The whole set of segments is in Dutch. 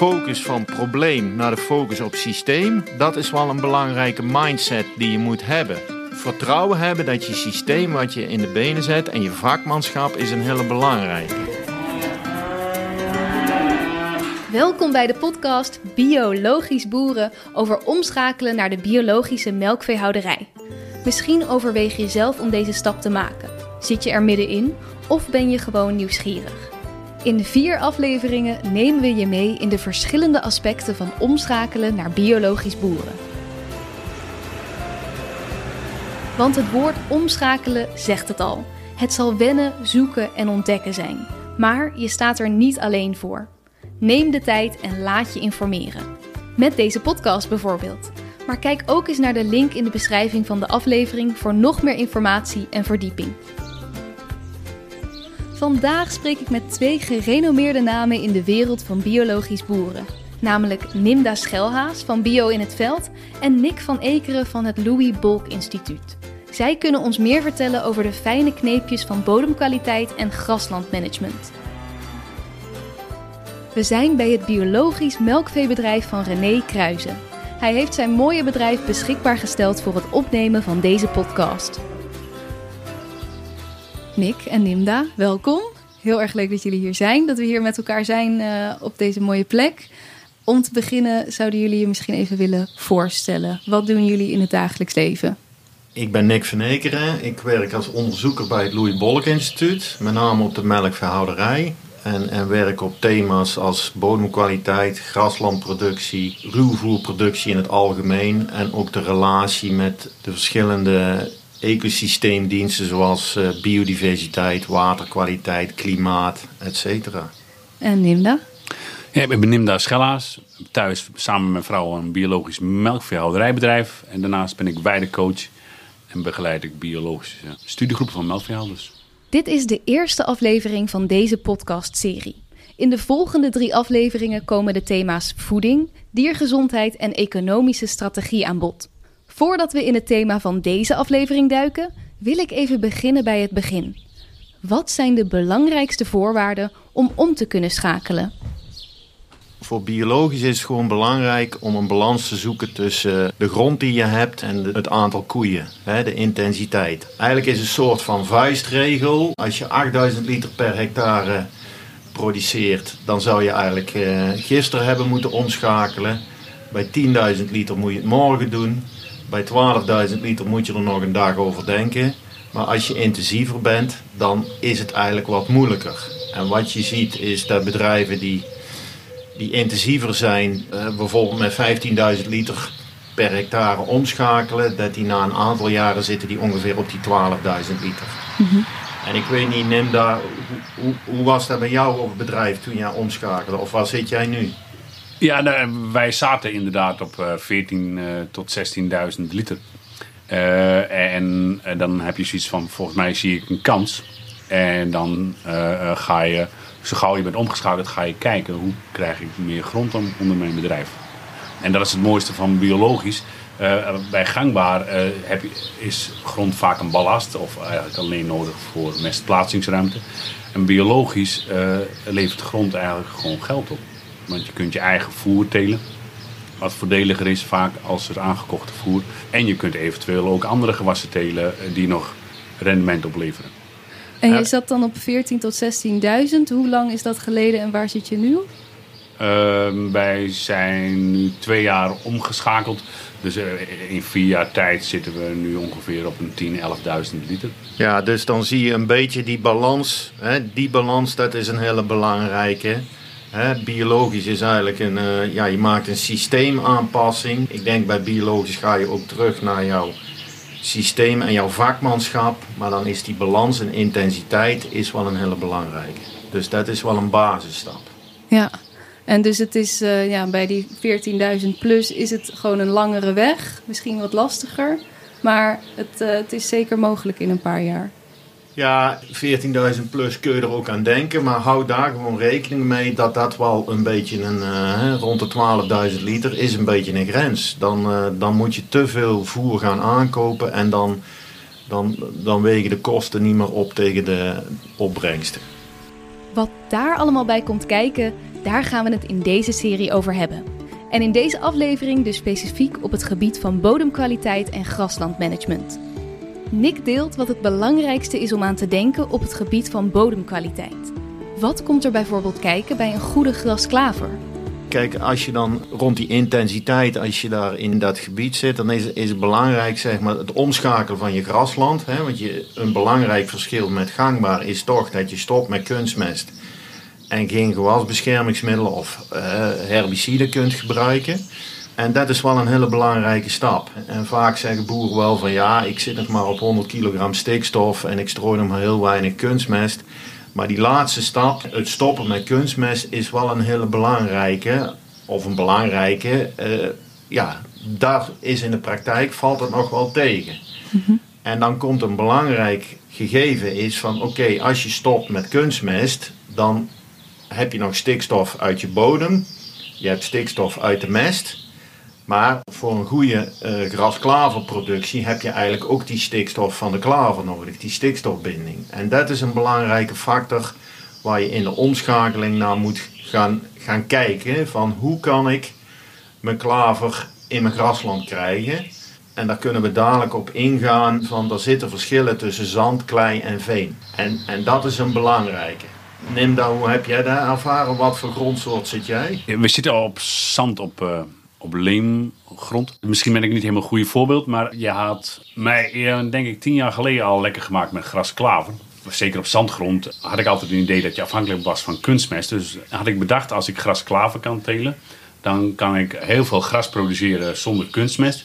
focus van probleem naar de focus op systeem, dat is wel een belangrijke mindset die je moet hebben. Vertrouwen hebben dat je systeem wat je in de benen zet en je vakmanschap is een hele belangrijke. Welkom bij de podcast Biologisch Boeren over omschakelen naar de biologische melkveehouderij. Misschien overweeg je zelf om deze stap te maken. Zit je er middenin of ben je gewoon nieuwsgierig? In vier afleveringen nemen we je mee in de verschillende aspecten van omschakelen naar biologisch boeren. Want het woord omschakelen zegt het al. Het zal wennen, zoeken en ontdekken zijn. Maar je staat er niet alleen voor. Neem de tijd en laat je informeren. Met deze podcast bijvoorbeeld. Maar kijk ook eens naar de link in de beschrijving van de aflevering voor nog meer informatie en verdieping. Vandaag spreek ik met twee gerenommeerde namen in de wereld van biologisch boeren. Namelijk Nimda Schelhaas van Bio in het Veld en Nick van Ekeren van het Louis Bolk Instituut. Zij kunnen ons meer vertellen over de fijne kneepjes van bodemkwaliteit en graslandmanagement. We zijn bij het biologisch melkveebedrijf van René Kruijzen. Hij heeft zijn mooie bedrijf beschikbaar gesteld voor het opnemen van deze podcast. Nick en Nimda, welkom. Heel erg leuk dat jullie hier zijn, dat we hier met elkaar zijn uh, op deze mooie plek. Om te beginnen zouden jullie je misschien even willen voorstellen. Wat doen jullie in het dagelijks leven? Ik ben Nick van Ekeren. Ik werk als onderzoeker bij het Louis Bolk Instituut, met name op de melkverhouderij. En, en werk op thema's als bodemkwaliteit, graslandproductie, ruwvoerproductie in het algemeen. En ook de relatie met de verschillende ecosysteemdiensten zoals uh, biodiversiteit, waterkwaliteit, klimaat, etc. En Nimda? Ja, ik ben Nimda Schellaas. Thuis samen met mijn vrouw een biologisch melkveehouderijbedrijf. En daarnaast ben ik weidecoach en begeleid ik biologische studiegroepen van melkveehouders. Dit is de eerste aflevering van deze podcastserie. In de volgende drie afleveringen komen de thema's voeding, diergezondheid en economische strategie aan bod. Voordat we in het thema van deze aflevering duiken, wil ik even beginnen bij het begin. Wat zijn de belangrijkste voorwaarden om om te kunnen schakelen? Voor biologisch is het gewoon belangrijk om een balans te zoeken tussen de grond die je hebt en het aantal koeien, de intensiteit. Eigenlijk is een soort van vuistregel. Als je 8000 liter per hectare produceert, dan zou je eigenlijk eh, gisteren hebben moeten omschakelen. Bij 10.000 liter moet je het morgen doen. Bij 12.000 liter moet je er nog een dag over denken. Maar als je intensiever bent, dan is het eigenlijk wat moeilijker. En wat je ziet is dat bedrijven die, die intensiever zijn, uh, bijvoorbeeld met 15.000 liter per hectare omschakelen, dat die na een aantal jaren zitten die ongeveer op die 12.000 liter. Mm En ik weet niet, Nimda, hoe, hoe, hoe was dat bij jou op het bedrijf toen jij omschakelde? Of waar zit jij nu? Ja, nou, wij zaten inderdaad op uh, 14 uh, tot 16.000 liter. Uh, en dan heb je zoiets van, volgens mij zie ik een kans. En dan ga je, zo gauw je bent omgeschakeld, ga je kijken hoe krijg ik meer grond onder mijn bedrijf. En dat is het mooiste van biologisch. bij gangbaar heb je, is grond vaak een ballast of eigenlijk alleen nodig voor mestplaatsingsruimte. En biologisch levert grond eigenlijk gewoon geld op. Want je kunt je eigen voer telen. Wat voordeliger is vaak als er aangekochte voer. En je kunt eventueel ook andere gewassen telen die nog rendement opleveren. En je zat dan op 14 tot 16.000. Hoe lang is dat geleden en waar zit je nu? Uh, wij zijn nu twee jaar omgeschakeld. Dus in vier jaar tijd zitten we nu ongeveer op een 10, 11.000 liter. Ja, dus dan zie je een beetje die balans. Hè? Die balans, dat is een hele belangrijke. Biologisch is eigenlijk een, uh, ja, je maakt een systeemaanpassing. Ik denk bij biologisch ga je ook terug naar jouw systeem en jouw vakmanschap. Maar dan is die balans en intensiteit is wel een hele belangrijke. Dus dat is wel een basisstap. Ja, en dus het is uh, ja, bij die 14.000 plus is het gewoon een langere weg. Misschien wat lastiger. Maar het, uh, het is zeker mogelijk in een paar jaar. Ja, 14.000 plus kun je er ook aan denken. Maar hou daar gewoon rekening mee dat dat wel een beetje een. Uh, rond de 12.000 liter is een beetje een grens. Dan, uh, dan moet je te veel voer gaan aankopen en dan, dan, dan wegen de kosten niet meer op tegen de opbrengsten. Wat daar allemaal bij komt kijken, daar gaan we het in deze serie over hebben. En in deze aflevering dus specifiek op het gebied van bodemkwaliteit en graslandmanagement. Nick deelt wat het belangrijkste is om aan te denken op het gebied van bodemkwaliteit. Wat komt er bijvoorbeeld kijken bij een goede grasklaver? Kijk, als je dan rond die intensiteit, als je daar in dat gebied zit, dan is, is het belangrijk zeg maar, het omschakelen van je grasland. Hè? Want je, een belangrijk verschil met gangbaar is toch dat je stopt met kunstmest en geen gewasbeschermingsmiddelen of uh, herbiciden kunt gebruiken. En dat is wel een hele belangrijke stap. En vaak zeggen boeren wel van ja, ik zit nog maar op 100 kilogram stikstof en ik strooi nog maar heel weinig kunstmest. Maar die laatste stap, het stoppen met kunstmest, is wel een hele belangrijke. Of een belangrijke, uh, ja, daar is in de praktijk, valt het nog wel tegen. Mm En dan komt een belangrijk gegeven is van oké, als je stopt met kunstmest, dan heb je nog stikstof uit je bodem. Je hebt stikstof uit de mest. Maar voor een goede uh, grasklaverproductie heb je eigenlijk ook die stikstof van de klaver nodig, die stikstofbinding. En dat is een belangrijke factor waar je in de omschakeling naar moet gaan, gaan kijken van hoe kan ik mijn klaver in mijn grasland krijgen. En daar kunnen we dadelijk op ingaan van er zitten verschillen tussen zand, klei en veen. En, en dat is een belangrijke. Nimda, hoe heb jij daar ervaren? Wat voor grondsoort zit jij? we zitten al op zand, op, uh, op leemgrond. Misschien ben ik niet helemaal een goede voorbeeld, maar je had mij, denk ik, tien jaar geleden al lekker gemaakt met grasklaver. Zeker op zandgrond had ik altijd een idee dat je afhankelijk was van kunstmest. Dus had ik bedacht, als ik grasklaver kan telen, dan kan ik heel veel gras produceren zonder kunstmest.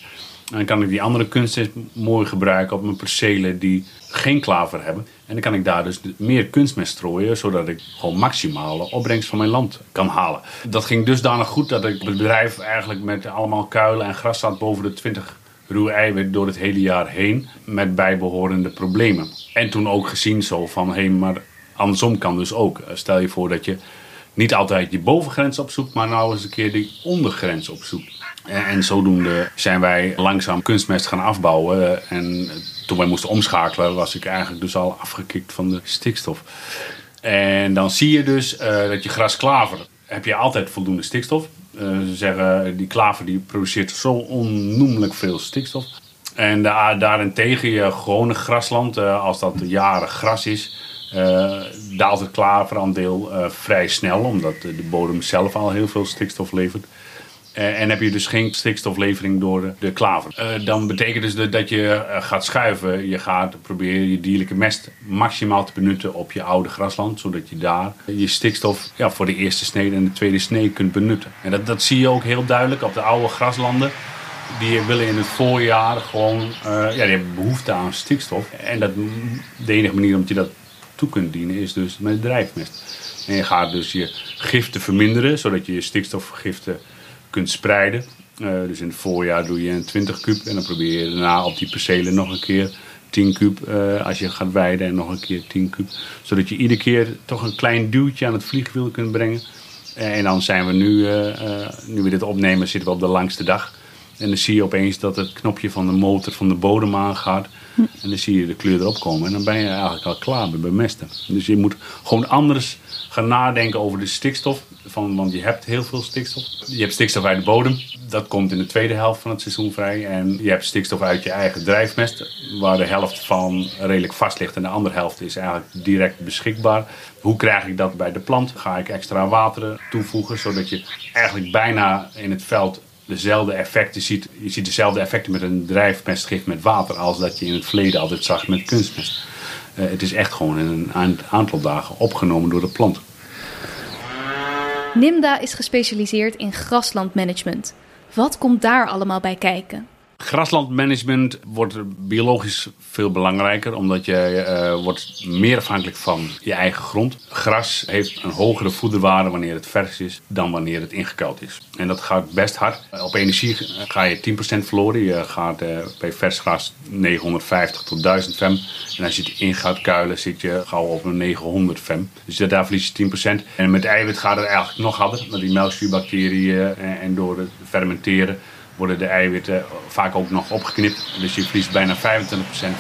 En dan kan ik die andere kunstmest mooi gebruiken op mijn percelen die geen klaver hebben. En dan kan ik daar dus meer kunstmest strooien, zodat ik gewoon maximale opbrengst van mijn land kan halen. Dat ging dusdanig goed dat ik het bedrijf eigenlijk met allemaal kuilen en gras zat boven de 20 ruwe eiwit door het hele jaar heen met bijbehorende problemen. En toen ook gezien zo van, hé, hey, maar andersom kan dus ook. Stel je voor dat je niet altijd die bovengrens opzoekt, maar nou eens een keer die ondergrens opzoekt. En zodoende zijn wij langzaam kunstmest gaan afbouwen. En toen wij moesten omschakelen, was ik eigenlijk dus al afgekikt van de stikstof. En dan zie je dus uh, dat je grasklaver, heb je altijd voldoende stikstof. Uh, ze zeggen, die klaver die produceert zo onnoemelijk veel stikstof. En da daarentegen je gewone grasland, als dat jaren gras is, daalt het klaveraandeel vrij snel. Omdat de bodem zelf al heel veel stikstof levert. Uh, en heb je dus geen stikstoflevering door de, klaver. Uh, dan betekent dus dat je uh, gaat schuiven. Je gaat proberen je dierlijke mest maximaal te benutten op je oude grasland. Zodat je daar je stikstof ja, voor de eerste snede en de tweede snee kunt benutten. En dat, dat zie je ook heel duidelijk op de oude graslanden. Die willen in het voorjaar gewoon, ja, die hebben behoefte aan stikstof. En dat, de enige manier om je dat toe kunt dienen is dus met drijfmest. En je gaat dus je giften verminderen, zodat je je stikstofgiften kunt spreiden. Uh, dus in het voorjaar doe je een 20 kub en dan probeer je daarna op die percelen nog een keer 10 kub uh, als je gaat weiden en nog een keer 10 kub. Zodat je iedere keer toch een klein duwtje aan het vliegwiel kunt brengen. En dan zijn we nu, uh, nu we dit opnemen, zitten we op de langste dag. En dan zie je opeens dat het knopje van de motor van de bodem aangaat. Hm. En dan zie je de kleur erop komen. En dan ben je eigenlijk al klaar met bemesten. Dus je moet gewoon anders gaan nadenken over de stikstof. Van, want je hebt heel veel stikstof. Je hebt stikstof uit de bodem. Dat komt in de tweede helft van het seizoen vrij. En je hebt stikstof uit je eigen drijfmest. Waar de helft van redelijk vast ligt. En de andere helft is eigenlijk direct beschikbaar. Hoe krijg ik dat bij de plant? Ga ik extra water toevoegen. Zodat je eigenlijk bijna in het veld dezelfde effecten ziet. Je ziet dezelfde effecten met een drijfmestgif met water. Als dat je in het verleden altijd zag met kunstmest. Uh, het is echt gewoon in een aantal dagen opgenomen door de plant. Nimda is gespecialiseerd in graslandmanagement. Wat komt daar allemaal bij kijken? Graslandmanagement wordt biologisch veel belangrijker, omdat je uh, wordt meer afhankelijk van je eigen grond. Gras heeft een hogere voederwaarde wanneer het vers is dan wanneer het ingekuild is. En dat gaat best hard. Op energie ga je 10% verloren. Je gaat uh, bij vers gras 950 tot 1000 fem. En als je het in gaat kuilen, zit je gauw op een 900 fem. Dus daar verlies je 10%. En met eiwit gaat het eigenlijk nog harder. Met die melkzuurbacteriën en, en door het fermenteren worden de eiwitten vaak ook nog opgeknipt. Dus je verliest bijna 25%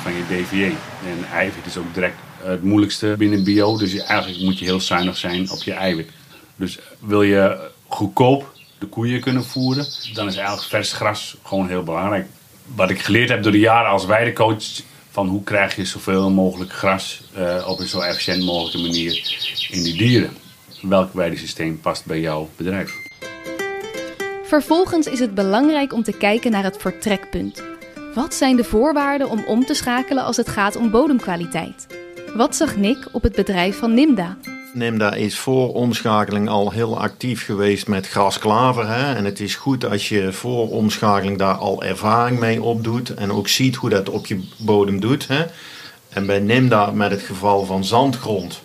van je DVA. En eiwit is ook direct het moeilijkste binnen bio. Dus eigenlijk moet je heel zuinig zijn op je eiwit. Dus wil je goedkoop de koeien kunnen voeren, dan is eigenlijk vers gras gewoon heel belangrijk. Wat ik geleerd heb door de jaren als weidecoach, van hoe krijg je zoveel mogelijk gras uh, op een zo efficiënt mogelijke manier in die dieren. Welk weidesysteem past bij jouw bedrijf? Vervolgens is het belangrijk om te kijken naar het vertrekpunt. Wat zijn de voorwaarden om om te schakelen als het gaat om bodemkwaliteit? Wat zag Nick op het bedrijf van Nimda? Nimda is voor omschakeling al heel actief geweest met grasklaver. Hè? En het is goed als je voor omschakeling daar al ervaring mee opdoet. En ook ziet hoe dat op je bodem doet. Hè? En bij Nimda met het geval van zandgrond.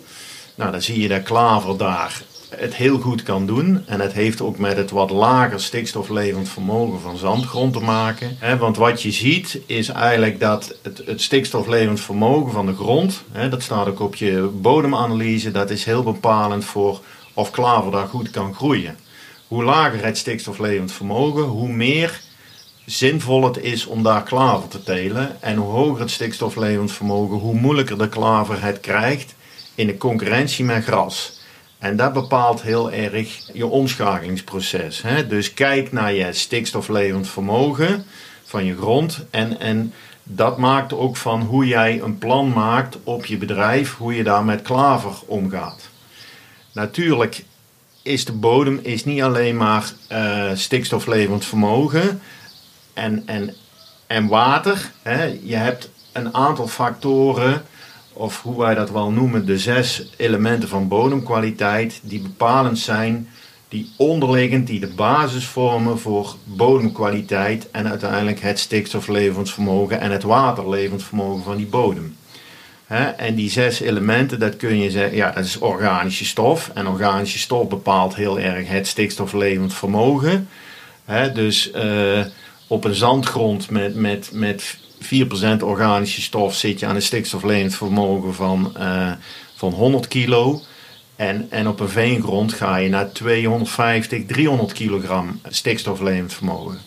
Nou, dan zie je dat klaver daar het heel goed kan doen. En het heeft ook met het wat lager stikstoflevend vermogen van zandgrond te maken. want wat je ziet is eigenlijk dat het, het stikstoflevend vermogen van de grond, dat staat ook op je bodemanalyse, dat is heel bepalend voor of klaver daar goed kan groeien. Hoe lager het stikstoflevend vermogen, hoe meer zinvol het is om daar klaver te telen. En hoe hoger het stikstoflevend vermogen, hoe moeilijker de klaver het krijgt in de concurrentie met gras. En dat bepaalt heel erg je omschakelingsproces. Hè? Dus kijk naar je stikstoflevend vermogen van je grond. En, en dat maakt ook van hoe jij een plan maakt op je bedrijf, hoe je daar met klaver omgaat. Natuurlijk is de bodem is niet alleen maar uh, stikstoflevend vermogen en, en, en water. Hè? Je hebt een aantal factoren of hoe wij dat wel noemen, de zes elementen van bodemkwaliteit die bepalend zijn, die onderliggend, die de basis vormen voor bodemkwaliteit en uiteindelijk het stikstoflevensvermogen en het waterlevensvermogen van die bodem. en die zes elementen, dat kun je zeggen, ja, dat is organische stof. En organische stof bepaalt heel erg het stikstoflevend vermogen. dus uh, op een zandgrond met, met, met 4% organische stof zit je aan een stikstoflenend vermogen van, uh, van 100 kilo. En, en op een veengrond ga je naar 250, 300 kilogram stikstoflenend vermogen.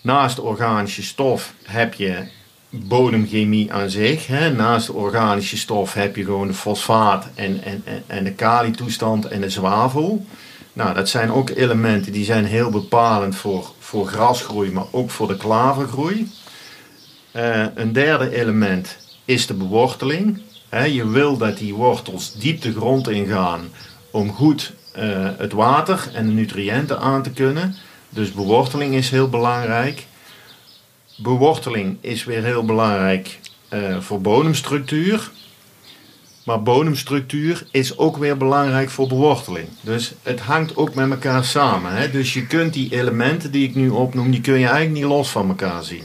Naast organische stof heb je bodemchemie aan zich. Hè. Naast organische stof heb je gewoon de fosfaat en, en, en de kalietoestand en de zwavel. Nou, dat zijn ook elementen die zijn heel bepalend voor, voor grasgroei, maar ook voor de klavergroei. Uh, een derde element is de beworteling. je wil dat die wortels diep de grond ingaan om goed uh, het water en de nutriënten aan te kunnen. Dus beworteling is heel belangrijk. Beworteling is weer heel belangrijk uh, voor bodemstructuur. Maar bodemstructuur is ook weer belangrijk voor beworteling. Dus het hangt ook met elkaar samen. Hè? Dus je kunt die elementen die ik nu opnoem, die kun je eigenlijk niet los van elkaar zien.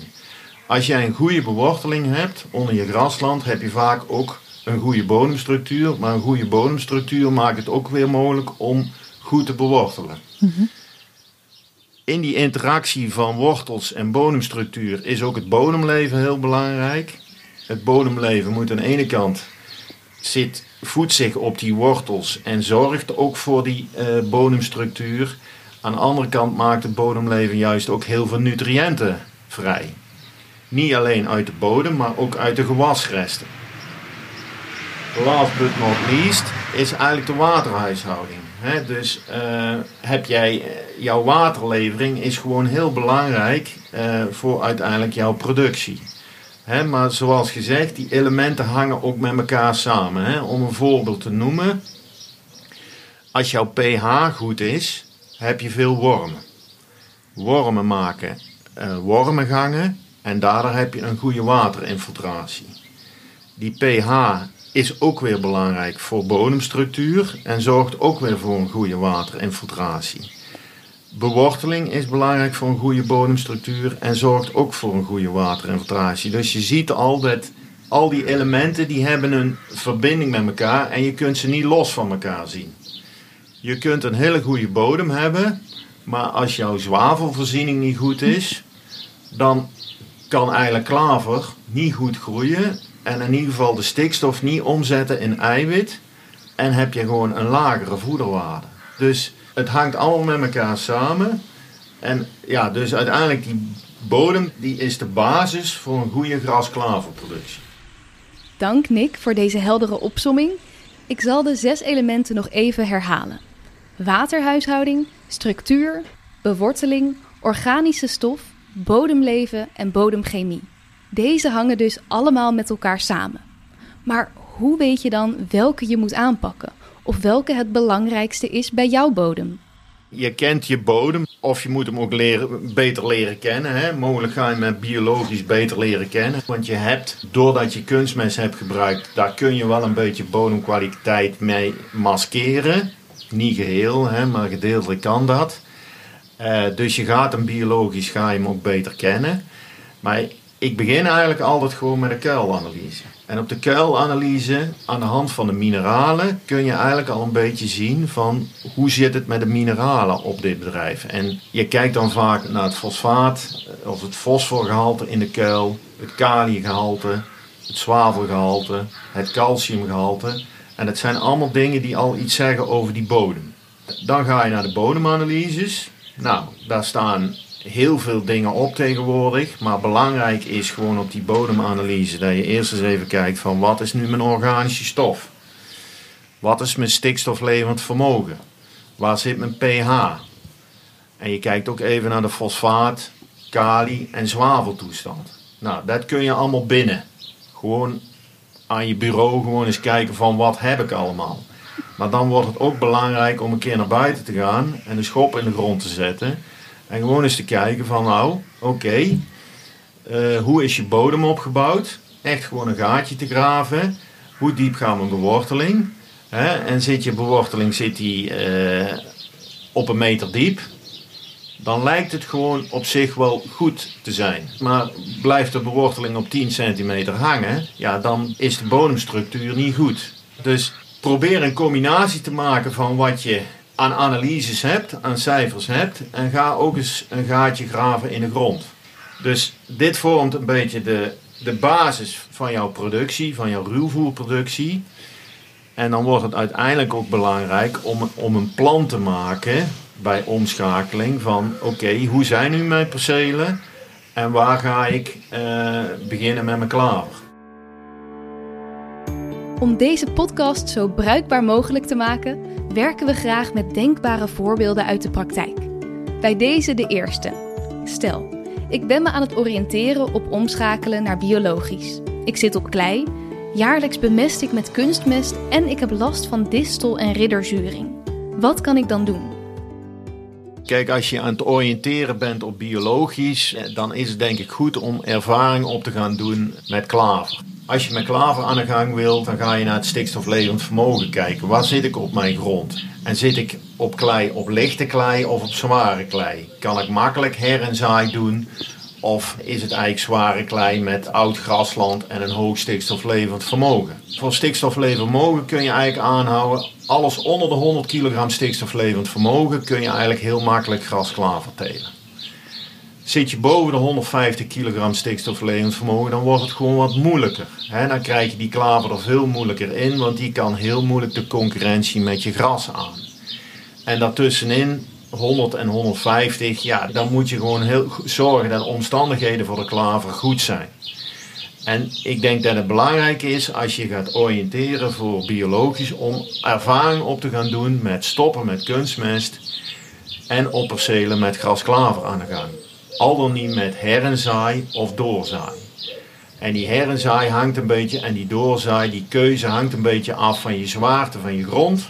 Als jij een goede beworteling hebt onder je grasland, heb je vaak ook een goede bodemstructuur. Maar een goede bodemstructuur maakt het ook weer mogelijk om goed te bewortelen. Mhm. In die interactie van wortels en bodemstructuur is ook het bodemleven heel belangrijk. Het bodemleven moet aan de ene kant zit, voedt zich op die wortels en zorgt ook voor die uh, bodemstructuur. Aan de andere kant maakt het bodemleven juist ook heel veel nutriënten vrij. Niet alleen uit de bodem, maar ook uit de gewasresten. Last but not least is eigenlijk de waterhuishouding. dus uh, heb jij, eh, jouw waterlevering is gewoon heel belangrijk uh, voor uiteindelijk jouw productie. maar zoals gezegd, die elementen hangen ook met elkaar samen. Om een voorbeeld te noemen, als jouw pH goed is, heb je veel wormen. Wormen maken uh, wormengangen en daardoor heb je een goede waterinfiltratie. Die pH is ook weer belangrijk voor bodemstructuur en zorgt ook weer voor een goede waterinfiltratie. Beworteling is belangrijk voor een goede bodemstructuur en zorgt ook voor een goede waterinfiltratie. Dus je ziet al dat al die elementen die hebben een verbinding met elkaar en je kunt ze niet los van elkaar zien. Je kunt een hele goede bodem hebben, maar als jouw zwavelvoorziening niet goed is, dan kan eigenlijk klaver niet goed groeien en in ieder geval de stikstof niet omzetten in eiwit en heb je gewoon een lagere voederwaarde. Dus het hangt allemaal met elkaar samen. En ja, dus uiteindelijk die bodem die is de basis voor een goede grasklaverproductie. Dank Nick voor deze heldere opsomming. Ik zal de zes elementen nog even herhalen: waterhuishouding, structuur, beworteling, organische stof, bodemleven en bodemchemie. Deze hangen dus allemaal met elkaar samen. Maar hoe weet je dan welke je moet aanpakken? Of welke het belangrijkste is bij jouw bodem? Je kent je bodem, of je moet hem ook leren, beter leren kennen. Hè? Mogelijk ga je hem biologisch beter leren kennen. Want je hebt, doordat je kunstmest hebt gebruikt, daar kun je wel een beetje bodemkwaliteit mee maskeren. Niet geheel, hè, maar gedeeltelijk kan dat. Uh, dus je gaat hem biologisch ga je hem ook beter kennen. Maar ik begin eigenlijk altijd gewoon met een kuilanalyse. En op de kuilanalyse, aan de hand van de mineralen, kun je eigenlijk al een beetje zien van hoe zit het met de mineralen op dit bedrijf. En je kijkt dan vaak naar het fosfaat, of het fosforgehalte in de kuil, het kaliumgehalte, het zwavelgehalte, het calciumgehalte. En dat zijn allemaal dingen die al iets zeggen over die bodem. Dan ga je naar de bodemanalyses. Nou, daar staan heel veel dingen op tegenwoordig. Maar belangrijk is gewoon op die bodemanalyse dat je eerst eens even kijkt van wat is nu mijn organische stof? Wat is mijn stikstoflevend vermogen? Waar zit mijn pH? En je kijkt ook even naar de fosfaat, kali en zwaveltoestand. Nou, dat kun je allemaal binnen. Gewoon aan je bureau gewoon eens kijken van wat heb ik allemaal. Maar dan wordt het ook belangrijk om een keer naar buiten te gaan en een schop in de grond te zetten en gewoon eens te kijken van nou, oké, eh, hoe is je bodem opgebouwd? Echt gewoon een gaatje te graven. Hoe diep gaat mijn beworteling? Hè? En zit je beworteling zit die, uh, op een meter diep? Dan lijkt het gewoon op zich wel goed te zijn. Maar blijft de beworteling op 10 centimeter hangen, ja, dan is de bodemstructuur niet goed. Dus probeer een combinatie te maken van wat je aan analyses hebt, aan cijfers hebt en ga ook eens een gaatje graven in de grond. Dus dit vormt een beetje de, de basis van jouw productie, van jouw ruwvoerproductie. En dan wordt het uiteindelijk ook belangrijk om, om een plan te maken bij omschakeling van oké, hoe zijn nu mijn percelen en waar ga ik uh, beginnen met mijn klaver. Om deze podcast zo bruikbaar mogelijk te maken, werken we graag met denkbare voorbeelden uit de praktijk. Bij deze de eerste. Stel, ik ben me aan het oriënteren op omschakelen naar biologisch. Ik zit op klei, jaarlijks bemest ik met kunstmest en ik heb last van distel- en ridderzuring. Wat kan ik dan doen? Kijk, als je aan het oriënteren bent op biologisch, eh, dan is het denk ik goed om ervaring op te gaan doen met klaver. Als je met klaver aan de gang wilt, dan ga je naar het stikstoflevend vermogen kijken. Waar zit ik op mijn grond? En zit ik op klei, op lichte klei of op zware klei? Kan ik makkelijk her en zaai doen? Of is het eigenlijk zware klei met oud grasland en een hoog stikstoflevend vermogen? Voor stikstoflevend vermogen kun je eigenlijk aanhouden, alles onder de 100 kilogram stikstoflevend vermogen kun je eigenlijk heel makkelijk grasklaver telen. Zit je boven de 150 kilogram stikstoflevend vermogen, dan wordt het gewoon wat moeilijker. dan krijg je die klaver er veel moeilijker in, want die kan heel moeilijk de concurrentie met je gras aan. En daartussenin 100 en 150, ja, dan moet je gewoon heel zorgen dat de omstandigheden voor de klaver goed zijn. En ik denk dat het belangrijk is als je gaat oriënteren voor biologisch om ervaring op te gaan doen met stoppen met kunstmest en op percelen met grasklaver aan de gang. Al dan niet met herenzaai of doorzaai. En die herenzaai hangt een beetje en die doorzaai, die keuze hangt een beetje af van je zwaarte van je grond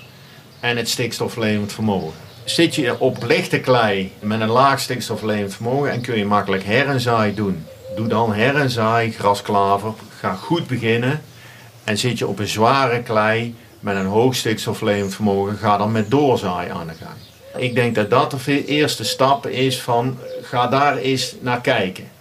en het stikstoflevend vermogen. Zit je op lichte klei met een laag stikstoflevend vermogen en kun je makkelijk herenzaai doen. Doe dan herenzaai, grasklaver, ga goed beginnen. En zit je op een zware klei met een hoog stikstoflevend vermogen, ga dan met doorzaai aan de gang. Ik denk dat dat de eerste stap is van ga daar eens naar kijken.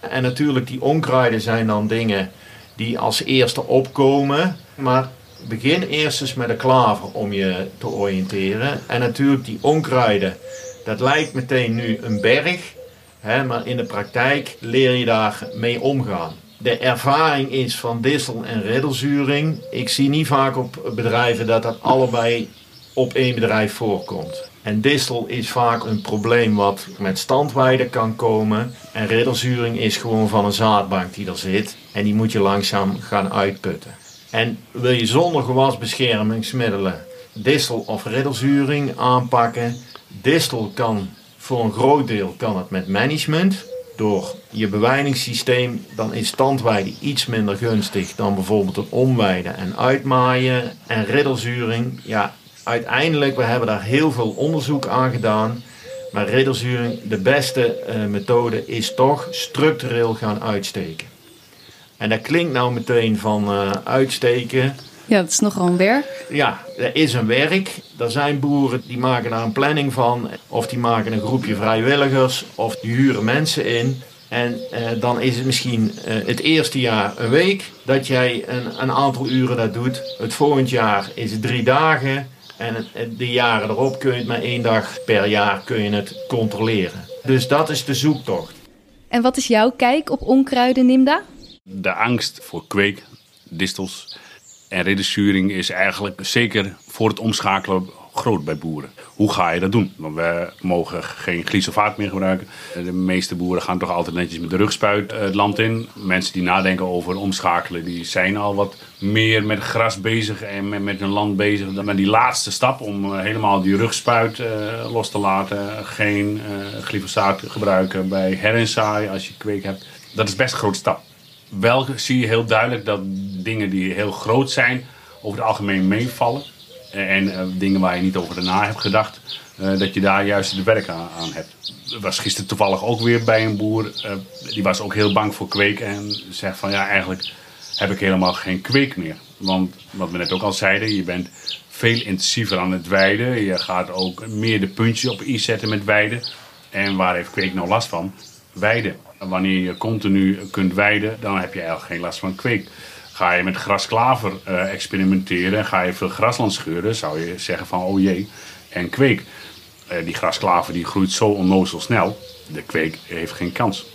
En natuurlijk die onkruiden zijn dan dingen die als eerste opkomen. Maar begin eerst eens met een klaver om je te oriënteren. En natuurlijk die onkruiden, dat lijkt meteen nu een berg. Hè, maar in de praktijk leer je daar mee omgaan. De ervaring is van dissel en riddelzuring. Ik zie niet vaak op bedrijven dat dat allebei op één bedrijf voorkomt. En distel is vaak een probleem wat met standweide kan komen. En riddelzuring is gewoon van een zaadbank die er zit. En die moet je langzaam gaan uitputten. En wil je zonder gewasbeschermingsmiddelen distel of riddelzuring aanpakken? Distel kan voor een groot deel kan het met management. Door je bewijningssysteem, dan is standweide iets minder gunstig dan bijvoorbeeld een omweiden en uitmaaien. En riddelzuring, ja, uiteindelijk, we hebben daar heel veel onderzoek aan gedaan. Maar riddelzuring, de beste uh, methode is toch structureel gaan uitsteken. En dat klinkt nou meteen van uh, uitsteken. Ja, dat is nogal een werk. Ja, dat is een werk. Er zijn boeren die maken daar een planning van. Of die maken een groepje vrijwilligers. Of die huren mensen in. En eh, dan is het misschien eh, het eerste jaar een week dat jij een, een, aantal uren dat doet. Het volgend jaar is het drie dagen. En de jaren erop kun je het maar één dag per jaar kun je het controleren. Dus dat is de zoektocht. En wat is jouw kijk op onkruiden, Nimda? De angst voor kweek, distels en redesturing is eigenlijk zeker voor het omschakelen groot bij boeren. Hoe ga je dat doen? Want we mogen geen glyfosaat meer gebruiken. De meeste boeren gaan toch altijd netjes met de rugspuit eh, het land in. Mensen die nadenken over omschakelen, die zijn al wat meer met gras bezig en met, met hun land bezig. Dan die laatste stap om eh, helemaal die rugspuit uh, los te laten. Geen glyfosaat gebruiken bij herinsaai als je kweek hebt. Dat is best een grote stap. Wel zie je heel duidelijk dat dingen die heel groot zijn over het algemeen meevallen. En uh, dingen waar je niet over na hebt gedacht, uh, dat je daar juist de werk aan, hebt. Was gisteren toevallig ook weer bij een boer, uh, die was ook heel bang voor kweek en zegt van ja, eigenlijk heb ik helemaal geen kweek meer. Want wat we net ook al zeiden, je bent veel intensiever aan het weiden. Je gaat ook meer de puntjes op i zetten met weiden. En waar heeft kweek nou last van? Weiden. Wanneer je continu kunt weiden, dan heb je eigenlijk geen last van kweek. Ga je met grasklaver uh, experimenteren, ga je veel grasland scheuren, zou je zeggen van oh jee, en kweek. Uh, die grasklaver die groeit zo onnozel snel, de kweek heeft geen kans.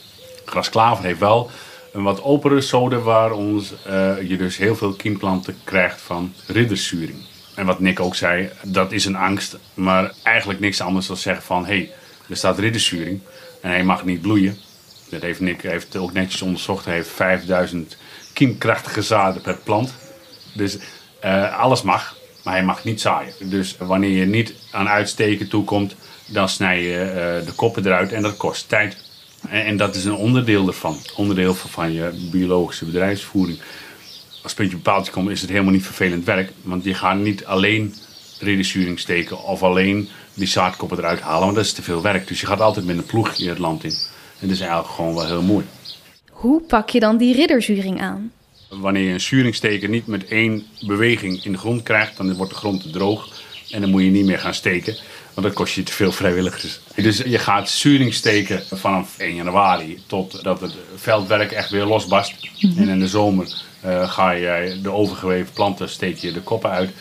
Grasklaver heeft wel een wat opere sode waar ons, uh, je dus heel veel kiemplanten krijgt van riddersuring. En wat Nick ook zei, dat is een angst, maar eigenlijk niks anders dan zeggen van hé, hey, er staat riddersuring en hij mag niet bloeien. Dat heeft Nick heeft ook netjes onderzocht. Hij heeft 5000 kiemkrachtige zaden per plant. Dus uh, alles mag, maar hij mag niet zaaien. Dus wanneer je niet aan uitsteken toekomt, dan snij je uh, de koppen eruit en dat kost tijd. En, dat is een onderdeel ervan. Onderdeel van je biologische bedrijfsvoering. Als puntje bepaald komt, is het helemaal niet vervelend werk. Want je gaat niet alleen reducering steken of alleen die zaadkoppen eruit halen. Want dat is te veel werk. Dus je gaat altijd met een ploegje het land in. En dat is eigenlijk gewoon wel heel mooi. Hoe pak je dan die ridderzuring aan? Wanneer je een zuringsteker niet met één beweging in de grond krijgt, dan wordt de grond te droog. En dan moet je niet meer gaan steken, want dan kost je te veel vrijwilligers. Dus je gaat zuring steken vanaf 1 januari totdat het veldwerk echt weer losbarst. Mm -hmm. En in de zomer uh, ga je de overgeweven planten, steek je de koppen uit.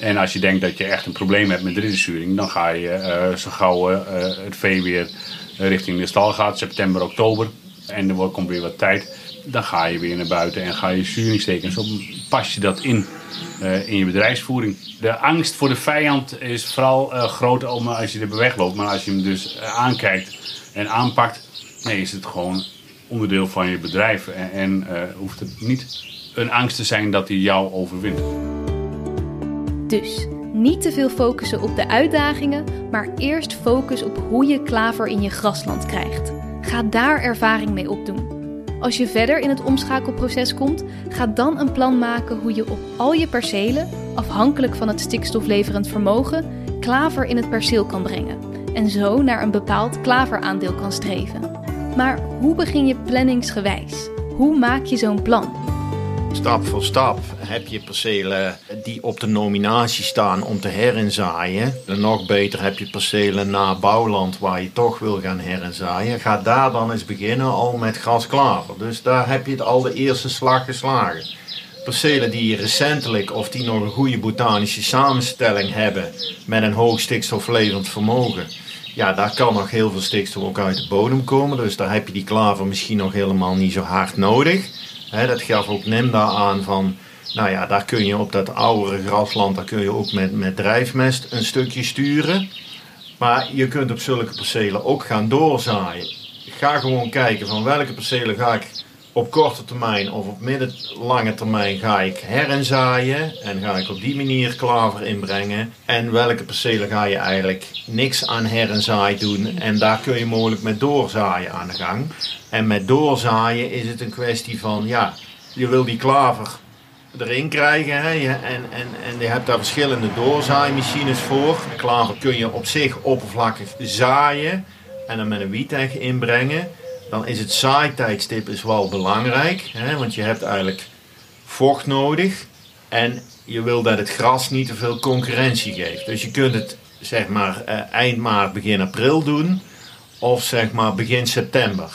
En als je denkt dat je echt een probleem hebt met ridderzuring, dan ga je uh, zo gauw uh, het vee weer richting de stal gaat, september, oktober. En er komt weer wat tijd. Dan ga je weer naar buiten en ga je zuring steken. Zo pas je dat in, uh, in je bedrijfsvoering. De angst voor de vijand is vooral uh, groot als je er wegloopt. Maar als je hem dus aankijkt en aanpakt, nee, is het gewoon onderdeel van je bedrijf. En, en hoeft het niet een angst te zijn dat hij jou overwint. Dus niet te veel focussen op de uitdagingen, maar eerst focus op hoe je klaver in je grasland krijgt. Ga daar ervaring mee opdoen. Als je verder in het omschakelproces komt, ga dan een plan maken hoe je op al je percelen, afhankelijk van het stikstofleverend vermogen, klaver in het perceel kan brengen en zo naar een bepaald klaveraandeel kan streven. Maar hoe begin je planningsgewijs? Hoe maak je zo'n plan? Stap voor stap heb je percelen die op de nominatie staan om te herinzaaien. En nog beter heb je percelen na bouwland waar je toch wil gaan herinzaaien. Ga daar dan eens beginnen al met grasklaver. Dus daar heb je al de eerste slag geslagen. Percelen die recentelijk of die nog een goede botanische samenstelling hebben met een hoog stikstofleverend vermogen. Ja, daar kan nog heel veel stikstof ook uit de bodem komen. Dus daar heb je die klaver misschien nog helemaal niet zo hard nodig. He, dat gaf ook Nemda aan van, nou ja, daar kun je op dat oudere grasland, daar kun je ook met, met drijfmest een stukje sturen. Maar je kunt op zulke percelen ook gaan doorzaaien. Ga gewoon kijken van welke percelen ga ik op korte termijn of op middellange termijn ga ik herenzaaien en ga ik op die manier klaver inbrengen. En welke percelen ga je eigenlijk niks aan herenzaai doen en daar kun je mogelijk met doorzaaien aan de gang. En met doorzaaien is het een kwestie van ja, je wil die klaver erin krijgen. Hè? En, en, en je hebt daar verschillende doorzaaimachines voor. Klaver kun je op zich oppervlakkig zaaien en dan met een wieteg inbrengen. Dan is het zaaitijdstip is wel belangrijk. Hè? Want je hebt eigenlijk vocht nodig. En je wil dat het gras niet te veel concurrentie geeft. Dus je kunt het zeg maar eh, eind maart, begin april doen. Of zeg maar begin september.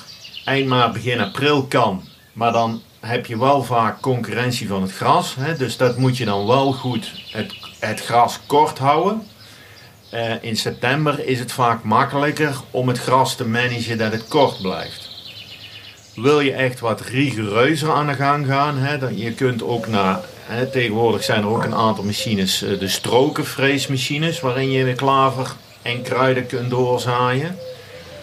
Eind maart, begin april kan. Maar dan heb je wel vaak concurrentie van het gras. Hè? Dus dat moet je dan wel goed het, het gras kort houden. Uh, in september is het vaak makkelijker om het gras te managen dat het kort blijft. Wil je echt wat rigoureuzer aan de gang gaan, hè, je kunt ook naar, tegenwoordig zijn er ook een aantal machines, uh, de strokenvreesmachines, waarin je de klaver en kruiden kunt doorzaaien.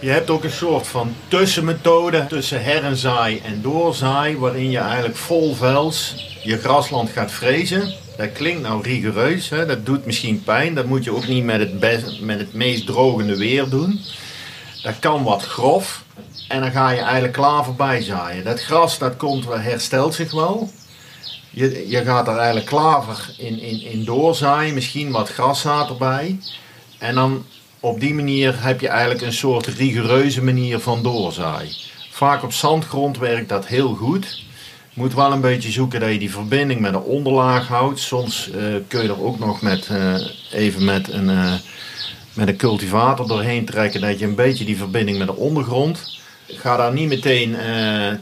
Je hebt ook een soort van tussenmethode tussen herenzaai en doorzaai, waarin je eigenlijk vol vels je grasland gaat frezen. Dat klinkt nou rigoureus, dat doet misschien pijn. Dat moet je ook niet met het, met het meest drogende weer doen. Dat kan wat grof. En dan ga je eigenlijk klaver bijzaaien. Dat gras dat komt, herstelt zich wel. Je, je gaat er eigenlijk klaver in, in, in doorzaaien. Misschien wat graszaad erbij. En dan op die manier heb je eigenlijk een soort rigoureuze manier van doorzaaien. Vaak op zandgrond werkt dat heel goed. Je moet wel een beetje zoeken dat je die verbinding met de onderlaag houdt. Soms uh, kun je er ook nog met, uh, even met een, met een cultivator doorheen trekken. Dat je een beetje die verbinding met de ondergrond. Ga daar niet meteen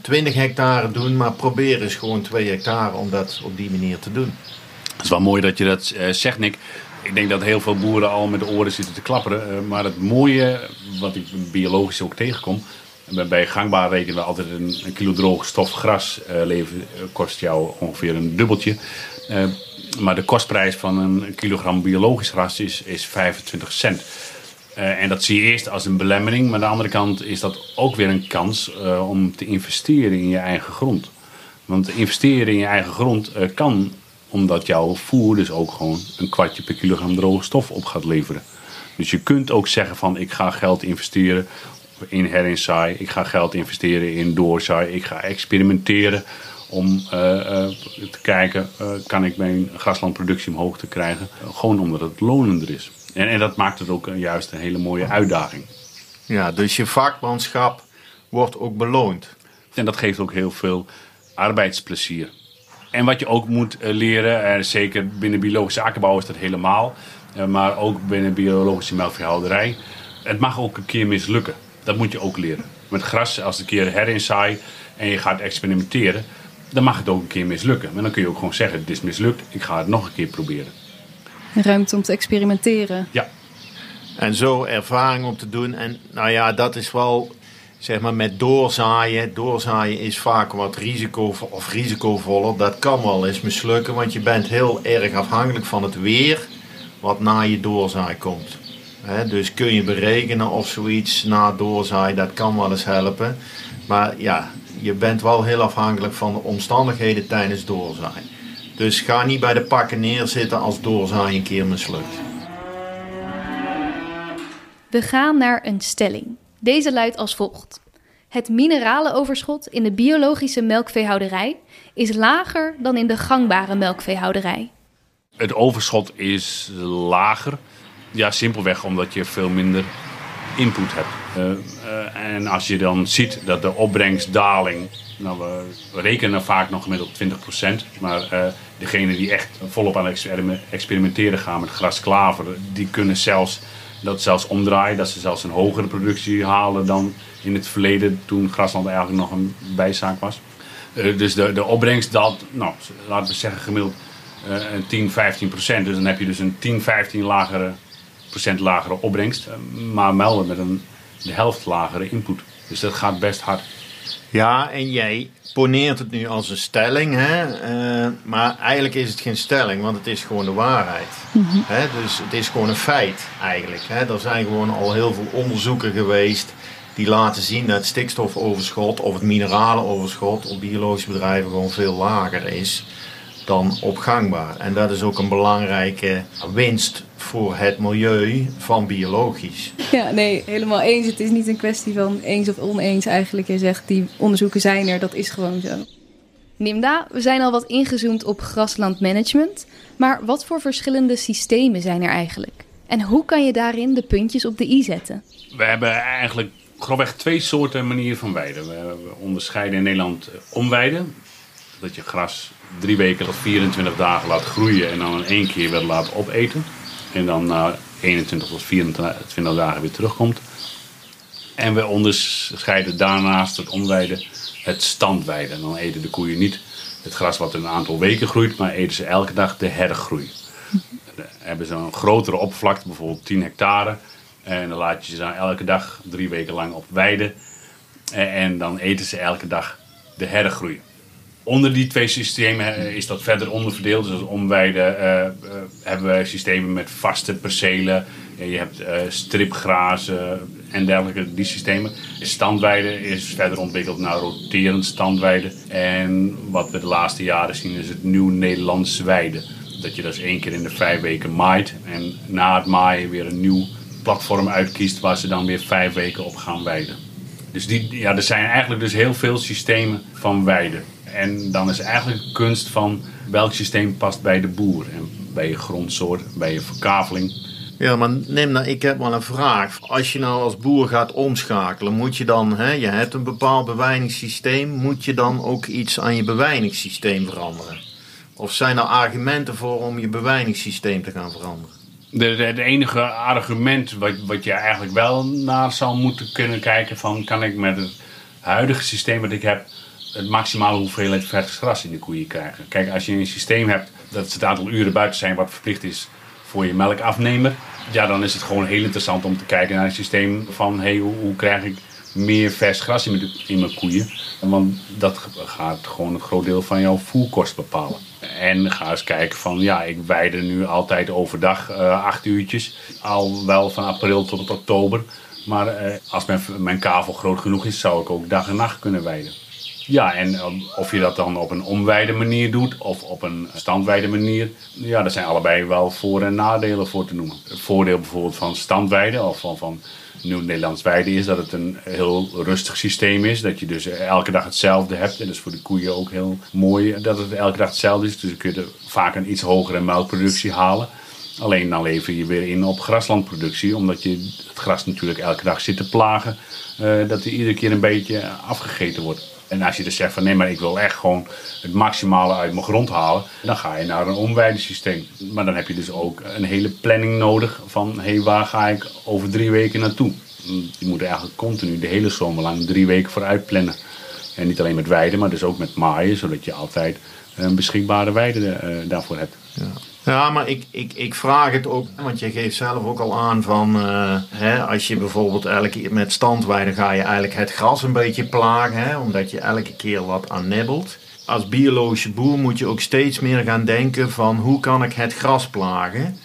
20 hectare doen, maar probeer eens gewoon 2 hectare om dat op die manier te doen. Het is wel mooi dat je dat zegt, Nick ik denk dat heel veel boeren al met de oren zitten te klapperen. maar het mooie, wat ik biologisch ook tegenkom. Bij gangbaar rekenen we altijd een, kilo droge stof gras uh, leven, kost jou ongeveer een dubbeltje. Uh, maar de kostprijs van een kilogram biologisch gras is, is 25 cent. Uh, en dat zie je eerst als een belemmering, maar aan de andere kant is dat ook weer een kans om te investeren in je eigen grond. Want investeren in je eigen grond kan omdat jouw voer dus ook gewoon een kwartje per kilogram droge stof op gaat leveren. Dus je kunt ook zeggen van ik ga geld investeren in herinsaai, ik ga geld investeren in doorzaai, ik ga experimenteren om te kijken, kan ik mijn graslandproductie omhoog te krijgen. gewoon omdat het lonender is. En, en dat maakt het ook juist een hele mooie uitdaging. Ja, dus je vakmanschap wordt ook beloond. En dat geeft ook heel veel arbeidsplezier. En wat je ook moet leren, en zeker binnen biologische akkerbouw is dat helemaal, maar ook binnen biologische melkveehouderij, het mag ook een keer mislukken. Dat moet je ook leren. Met gras, als het een keer herinsaai en je gaat experimenteren, dan mag het ook een keer mislukken. Maar dan kun je ook gewoon zeggen, het is mislukt, ik ga het nog een keer proberen. Ruimte om te experimenteren. Ja. En zo ervaring op te doen. En nou ja, dat is wel, zeg maar, met doorzaaien. Doorzaaien is vaak wat risico of risicovoller. Dat kan wel eens mislukken, want je bent heel erg afhankelijk van het weer wat na je doorzaai komt dus kun je berekenen of zoiets na doorzaai, dat kan wel eens helpen. Maar ja, je bent wel heel afhankelijk van de omstandigheden tijdens doorzaai. Dus ga niet bij de pakken neerzitten als doorzaai een keer mislukt. We gaan naar een stelling. Deze luidt als volgt. Het mineralenoverschot in de biologische melkveehouderij is lager dan in de gangbare melkveehouderij. Het overschot is lager ja, simpelweg omdat je veel minder input hebt. Uh, uh, en als je dan ziet dat de opbrengstdaling, nou we, rekenen vaak nog gemiddeld 20%, maar uh, degenen die echt volop aan het experimenteren gaan met grasklaver, die kunnen zelfs dat zelfs omdraaien, dat ze zelfs een hogere productie halen dan in het verleden toen grasland eigenlijk nog een bijzaak was. dus de, de opbrengst daalt, nou, laten we zeggen gemiddeld een 10, 15 procent. Dus dan heb je dus een 10, 15 lagere procent lagere opbrengst, eh, maar melden met een de helft lagere input. Dus dat gaat best hard. Ja, en jij poneert het nu als een stelling, hè? Eh, maar eigenlijk is het geen stelling, want het is gewoon de waarheid. hè? Dus het is gewoon een feit eigenlijk. Hè? Er zijn gewoon al heel veel onderzoeken geweest die laten zien dat het stikstofoverschot of het mineralenoverschot op biologische bedrijven gewoon veel lager is dan opgangbaar. En dat is ook een belangrijke winst voor het milieu van biologisch. Ja, nee, helemaal eens. Het is niet een kwestie van eens of oneens eigenlijk. Je zegt, die onderzoeken zijn er, dat is gewoon zo. Nimda, we zijn al wat ingezoomd op graslandmanagement. Maar wat voor verschillende systemen zijn er eigenlijk? En hoe kan je daarin de puntjes op de i zetten? We hebben eigenlijk grofweg twee soorten manieren van weiden. We onderscheiden in Nederland omweiden. Dat je gras drie weken tot 24 dagen laat groeien en dan in één keer weer laat opeten. En dan na 21 tot 24 dagen weer terugkomt. En we onderscheiden daarnaast het omweiden het standweiden. En dan eten de koeien niet het gras wat een aantal weken groeit, maar eten ze elke dag de hergroei. Dan hebben ze een grotere oppervlakte, bijvoorbeeld 10 hectare. En dan laat je ze dan elke dag drie weken lang op weiden. En dan eten ze elke dag de hergroei onder die twee systemen eh, is dat verder onderverdeeld. Dus als omweiden uh, hebben we systemen met vaste percelen. Je hebt stripgrazen en dergelijke, die systemen. Standweiden is verder ontwikkeld naar roterend standweiden. En wat we de laatste jaren zien is het nieuw Nederlands weiden. Dat je dus één keer in de vijf weken maait. En na het maaien weer een nieuw platform uitkiest waar ze dan weer vijf weken op gaan weiden. Dus die, ja, er zijn eigenlijk dus heel veel systemen van weiden. En dan is eigenlijk de kunst van welk systeem past bij de boer. En bij je grondsoort, bij je verkaveling. Ja, maar neem nou, ik heb wel een vraag. Als je nou als boer gaat omschakelen, moet je dan, hè, je hebt een bepaald bewijningssysteem, moet je dan ook iets aan je bewijningssysteem veranderen? Of zijn er argumenten voor om je bewijningssysteem te gaan veranderen? Het enige argument wat, wat je eigenlijk wel naar zou moeten kunnen kijken van kan ik met het huidige systeem wat ik heb het maximale hoeveelheid vers gras in de koeien krijgen. Kijk, als je een systeem hebt dat het aantal uren buiten zijn wat verplicht is voor je melkafnemer, ja, dan is het gewoon heel interessant om te kijken naar het systeem van hey, hoe, hoe krijg ik meer vers gras in mijn, in mijn koeien. Want dat gaat gewoon een groot deel van jouw voerkost bepalen. En ga eens kijken van, ja, ik weide nu altijd overdag uh, acht uurtjes. Al wel van april tot oktober. Maar uh, als mijn, mijn kavel groot genoeg is, zou ik ook dag en nacht kunnen weiden. Ja, en ehm, of je dat dan op een omwijde manier doet of op een standwijde manier. Ja, daar zijn allebei wel voor- en nadelen voor te noemen. Het voordeel bijvoorbeeld van standwijde of van, van Nieuw-Nederlands weide is dat het een heel rustig systeem is. Dat je dus elke dag hetzelfde hebt. En dat is voor de koeien ook heel mooi dat het elke dag hetzelfde is. Dus dan kun je vaak een iets hogere melkproductie halen. Alleen dan lever je weer in op graslandproductie, omdat je het gras natuurlijk elke dag zit te plagen. Uh, dat er iedere keer een beetje afgegeten wordt. En als je dus zegt van nee, maar ik wil echt gewoon het maximale uit mijn grond halen, dan ga je naar een omwijdensysteem. Maar dan heb je dus ook een hele planning nodig van hé, hey, waar ga ik over drie weken naartoe? Je moet eigenlijk continu de hele zomer lang drie weken vooruit plannen. En niet alleen met weiden, maar dus ook met maaien, zodat je altijd een beschikbare weide uh, daarvoor hebt. Ja. Ja, maar ik, ik, ik vraag het ook, want je geeft zelf ook al aan van, uh, hè, als je bijvoorbeeld elke met standweiden ga je eigenlijk het gras een beetje plagen, hè, omdat je elke keer wat aan nibbelt. Als biologische boer moet je ook steeds meer gaan denken van hoe kan ik het gras plagen?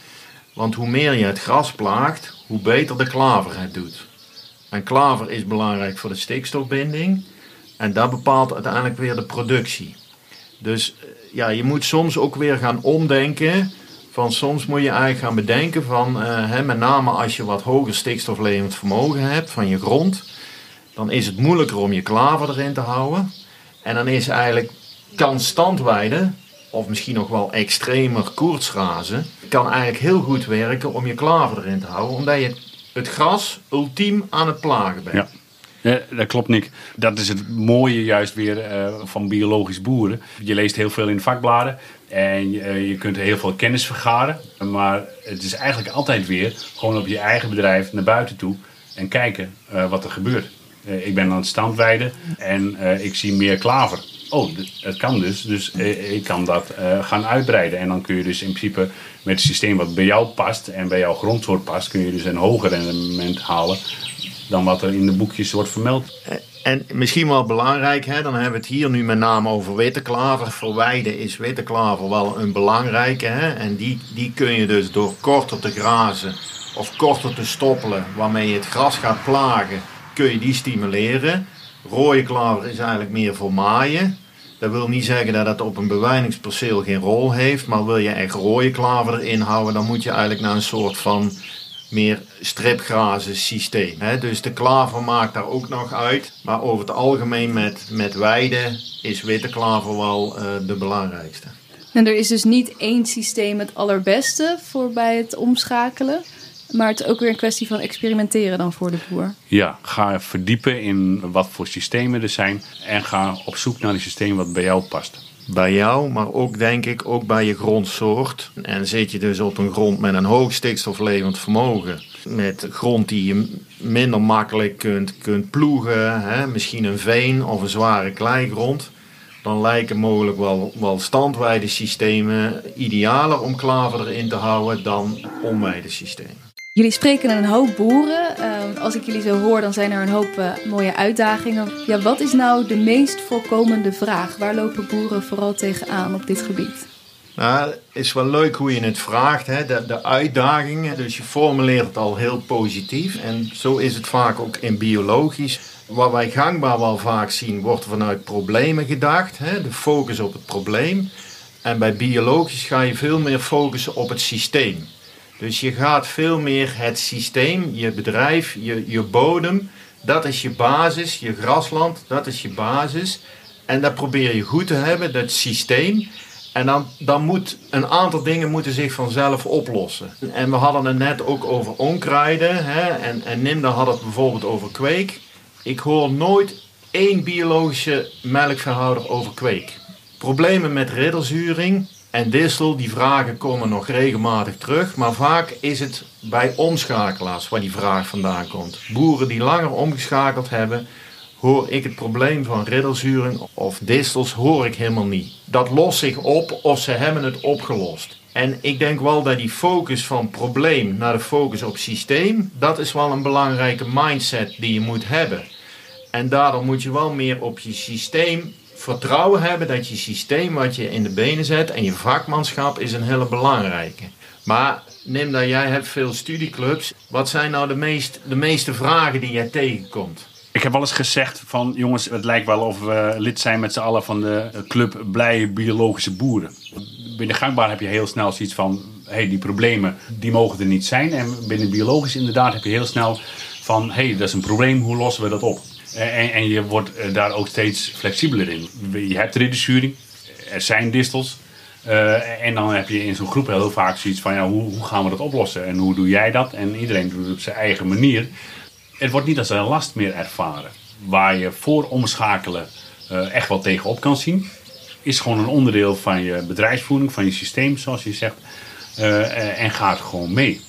Want hoe meer je het gras plaagt, hoe beter de klaver het doet. En klaver is belangrijk voor de stikstofbinding en dat bepaalt uiteindelijk weer de productie. Dus ja, je moet soms ook weer gaan omdenken. Van soms moet je eigenlijk gaan bedenken van, uh, hè, met name als je wat hoger stikstoflevend vermogen hebt van je grond, dan is het moeilijker om je klaver erin te houden. En dan is eigenlijk, kan standweiden, of misschien nog wel extremer koortsrazen, kan eigenlijk heel goed werken om je klaver erin te houden, omdat je het gras ultiem aan het plagen bent. Ja, dat klopt, Nick. Dat is het mooie juist weer uh, van biologisch boeren. Je leest heel veel in vakbladen en je, uh, je kunt heel veel kennis vergaren. Maar het is eigenlijk altijd weer gewoon op je eigen bedrijf naar buiten toe en kijken uh, wat er gebeurt. ik ben aan het standweiden en ik zie meer klaver. Oh, het kan dus. Dus ik kan dat gaan uitbreiden. En dan kun je dus in principe met het systeem wat bij jou past en bij jouw grondsoort past, kun je dus een hoger rendement halen dan wat er in de boekjes wordt vermeld. En misschien wel belangrijk, hè, dan hebben we het hier nu met name over witte klaver. Voor weiden is witte klaver wel een belangrijke. Hè, en die, die kun je dus door korter te grazen of korter te stoppelen, waarmee je het gras gaat plagen, kun je die stimuleren. Rode klaver is eigenlijk meer voor maaien. Dat wil niet zeggen dat het op een bewijningsperceel geen rol heeft, maar wil je echt rode klaver erin houden, dan moet je eigenlijk naar een soort van meer stripgrazen systeem. Hè? Dus de klaver maakt daar ook nog uit. Maar over het algemeen met, met weiden is witte klaver wel uh, de belangrijkste. En er is dus niet één systeem het allerbeste voor bij het omschakelen. Maar het is ook weer een kwestie van experimenteren dan voor de boer. Ja, ga verdiepen in wat voor systemen er zijn. En ga op zoek naar een systeem wat bij jou past bij jou, maar ook denk ik ook bij je grondsoort. En zit je dus op een grond met een hoog stikstoflevend vermogen, met grond die je minder makkelijk kunt, kunt ploegen, hè, misschien een veen of een zware kleigrond, dan lijken mogelijk wel, wel standweidesystemen idealer om klaver erin te houden dan omweidesystemen. Jullie spreken een hoop boeren. Ehm, als ik jullie zo hoor, dan zijn er een hoop uh, mooie uitdagingen. Ja, wat is nou de meest voorkomende vraag? Waar lopen boeren vooral tegenaan op dit gebied? Nou, het is wel leuk hoe je het vraagt, hè? De, de uitdagingen. Dus je formuleert het al heel positief. En zo is het vaak ook in biologisch. Wat wij gangbaar wel vaak zien, wordt vanuit problemen gedacht. Hè? De focus op het probleem. En bij biologisch ga je veel meer focussen op het systeem. Dus je gaat veel meer het systeem, je bedrijf, je, je bodem, dat is je basis, je grasland, dat is je basis. En dat probeer je goed te hebben, dat systeem. En dan, dan moet een aantal dingen moeten zich vanzelf oplossen. En we hadden het net ook over onkruiden. Hè? En, en Nimda had het bijvoorbeeld over kweek. Ik hoor nooit één biologische melkverhouder over kweek. Problemen met riddelzuring, en distel, die vragen komen nog regelmatig terug, maar vaak is het bij omschakelaars waar die vraag vandaan komt. Boeren die langer omgeschakeld hebben, hoor ik het probleem van riddelzuring of distels hoor ik helemaal niet. Dat lost zich op of ze hebben het opgelost. En ik denk wel dat die focus van probleem naar de focus op systeem, dat is wel een belangrijke mindset die je moet hebben. En daardoor moet je wel meer op je systeem vertrouwen hebben dat je systeem wat je in de benen zet en je vakmanschap is een hele belangrijke. Maar neem dat jij hebt veel studieclubs. Wat zijn nou de, meest, de meeste vragen die jij tegenkomt? Ik heb wel eens gezegd van jongens, het lijkt wel of we lid zijn met z'n allen van de club Blije Biologische Boeren. Binnen gangbaar heb je heel snel zoiets van, hey, die problemen die mogen er niet zijn. En binnen biologisch inderdaad heb je heel snel van, hé hey, dat is een probleem, hoe lossen we dat op? En, en je wordt eh, daar ook steeds flexibeler in. Je hebt reduzuring, er zijn distels. Uh, en dan heb je in zo'n groep heel vaak zoiets van, ja, hoe, hoe, gaan we dat oplossen? En hoe doe jij dat? En iedereen doet het op zijn eigen manier. Het wordt niet als een last meer ervaren. Waar je voor omschakelen uh, echt wel tegenop kan zien. Is gewoon een onderdeel van je bedrijfsvoering, van je systeem, zoals je zegt. En gaat gewoon mee.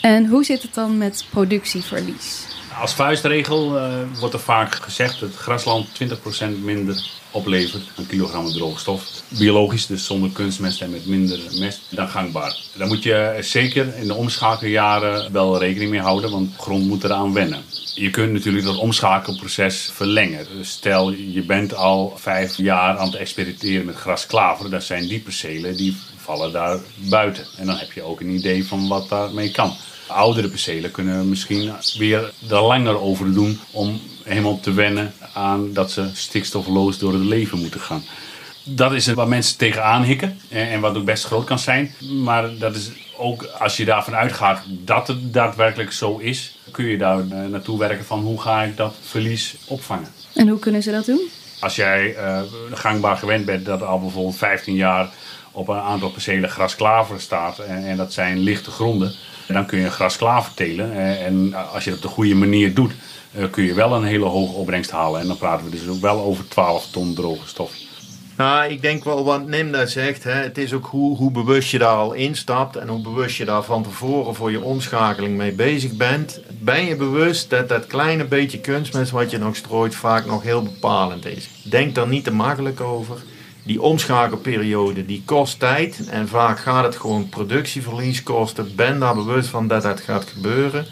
En hoe zit het dan met productieverlies? Als vuistregel uh, wordt er vaak gezegd dat grasland 20% minder oplevert een kilogram droogstof. Biologisch, dus zonder kunstmest en met minder mest dan gangbaar. Daar moet je zeker in de omschakeljaren wel rekening mee houden, want grond moet eraan wennen. Je kunt natuurlijk dat omschakelproces verlengen. Dus stel je bent al vijf jaar aan het experimenteren met grasklaver, dan zijn die percelen die vallen daar buiten. En dan heb je ook een idee van wat daarmee kan. Oudere percelen kunnen misschien weer er langer over doen om helemaal te wennen aan dat ze stikstofloos door het leven moeten gaan. Dat is het waar mensen tegenaan hikken en wat ook best groot kan zijn. Maar dat is ook als je daarvan uitgaat dat het daadwerkelijk zo is, kun je daar eh, naartoe werken van hoe ga ik dat verlies opvangen. En hoe kunnen ze dat doen? Als jij uh, gangbaar gewend bent dat al bijvoorbeeld 15 jaar op een aantal percelen grasklaver staat en, en dat zijn lichte gronden, dan kun je gras klaar telen. Eh, en als je dat op de goede manier doet, eh, kun je wel een hele hoge opbrengst halen. En dan praten we dus ook wel over 12 ton droge stof. Nou, ik denk wel wat Nimda zegt. Hè, het is ook hoe, hoe bewust je daar al instapt en hoe bewust je daar van tevoren voor je omschakeling mee bezig bent. Ben je bewust dat dat kleine beetje kunstmest wat je nog strooit vaak nog heel bepalend is. Denk daar niet te makkelijk over die omschakelperiode die kost tijd en vaak gaat het gewoon productieverlies kosten. Ben daar bewust van dat dat gaat gebeuren.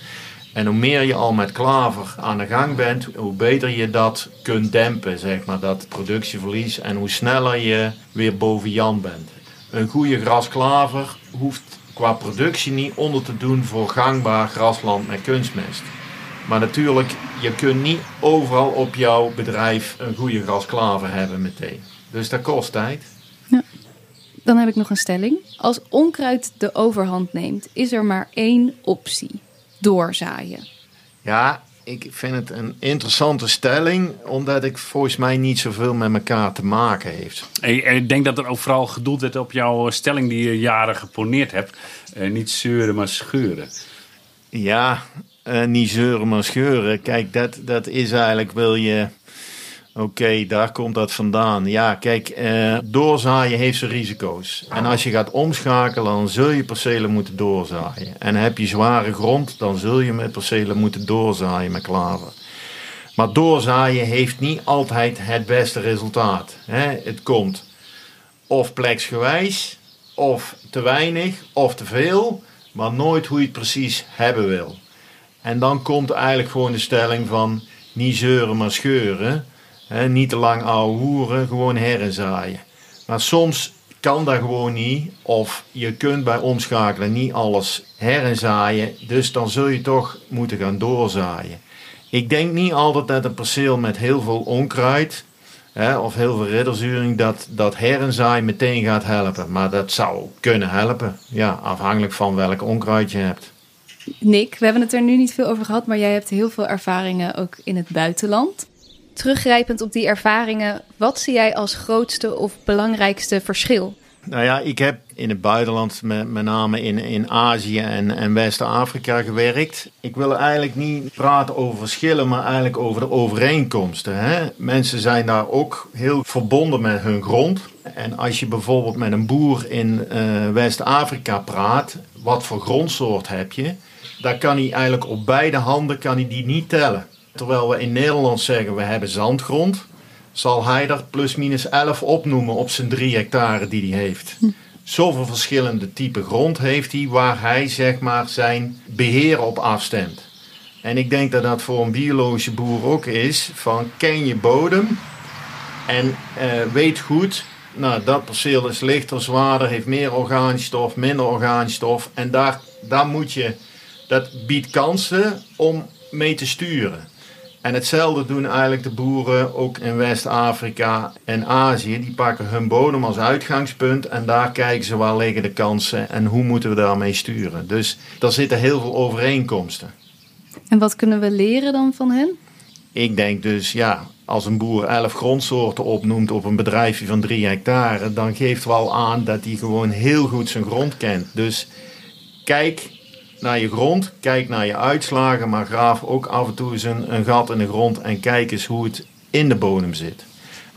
En hoe meer je al met klaver aan de gang bent, hoe beter je dat kunt dempen, zeg maar, dat productieverlies. En hoe sneller je weer boven Jan bent. Een goede grasklaver hoeft qua productie niet onder te doen voor gangbaar grasland met kunstmest. Maar natuurlijk, je kunt niet overal op jouw bedrijf een goede grasklaver hebben meteen. Dus dat kost tijd. Dan heb ik nog een stelling. Als onkruid de overhand neemt, is er maar één optie: doorzaaien. Ja, ik vind het een interessante stelling, omdat ik volgens mij niet zoveel met elkaar te maken heeft. Ik, ik denk dat er ook vooral gedoeld werd op jouw stelling die je jaren geponeerd hebt. Eh, niet zeuren, maar scheuren. Ja, eh, niet zeuren, maar scheuren. Kijk, dat, dat is eigenlijk, wil je... Oké, daar komt dat vandaan. Ja, kijk, eh, doorzaaien heeft zijn risico's. En als je gaat omschakelen, dan zul je percelen moeten doorzaaien. En heb je zware grond, dan zul je met percelen moeten doorzaaien met klaver. Maar doorzaaien heeft niet altijd het beste resultaat. Hè? Het komt of pleksgewijs, of te weinig, of te veel, maar nooit hoe je het precies hebben wil. En dan komt eigenlijk gewoon de stelling van niet zeuren, maar scheuren. Niet te lang ouwe hoeren, gewoon herenzaaien. Maar soms kan dat gewoon niet. Of je kunt bij omschakelen niet alles herenzaaien. Dus dan zul je toch moeten gaan doorzaaien. Ik denk niet altijd dat een perceel met heel veel onkruid of heel veel ridderzuring dat, dat herenzaaien meteen gaat helpen. Maar dat zou kunnen helpen. Ja, afhankelijk van welk onkruid je hebt. Nick, we hebben het er nu niet veel over gehad, maar jij hebt heel veel ervaringen ook in het buitenland. Teruggrijpend op die ervaringen, wat zie jij als grootste of belangrijkste verschil? Nou ja, ik heb in het buitenland, met, name in, in Azië en, en West-Afrika gewerkt. Ik wil eigenlijk niet praten over verschillen, maar eigenlijk over de overeenkomsten. Hè? Mensen zijn daar ook heel verbonden met hun grond. En als je bijvoorbeeld met een boer in uh, West-Afrika praat, wat voor grondsoort heb je? Daar kan hij eigenlijk op beide handen kan hij die niet tellen. Terwijl we in Nederland zeggen we hebben zandgrond, zal hij er plusminus 11 opnoemen op zijn 3 hectare die hij heeft. Zoveel verschillende type grond heeft hij waar hij zeg maar zijn beheer op afstemt. En ik denk dat dat voor een biologische boer ook is van ken je bodem en uh, weet goed, nou dat perceel is lichter, zwaarder, heeft meer organisch stof, minder organisch stof en daar, daar moet je, dat biedt kansen om mee te sturen. En hetzelfde doen eigenlijk de boeren ook in West-Afrika en Azië. Die pakken hun bodem als uitgangspunt en daar kijken ze waar liggen de kansen en hoe moeten we daarmee sturen. Dus daar zitten heel veel overeenkomsten. En wat kunnen we leren dan van hen? Ik denk dus, ja, als een boer elf grondsoorten opnoemt op een bedrijfje van drie hectare, dan geeft wel aan dat hij gewoon heel goed zijn grond kent. Dus kijk naar je grond, kijk naar je uitslagen, maar graaf ook af en toe eens een, een gat in de grond en kijk eens hoe het in de bodem zit.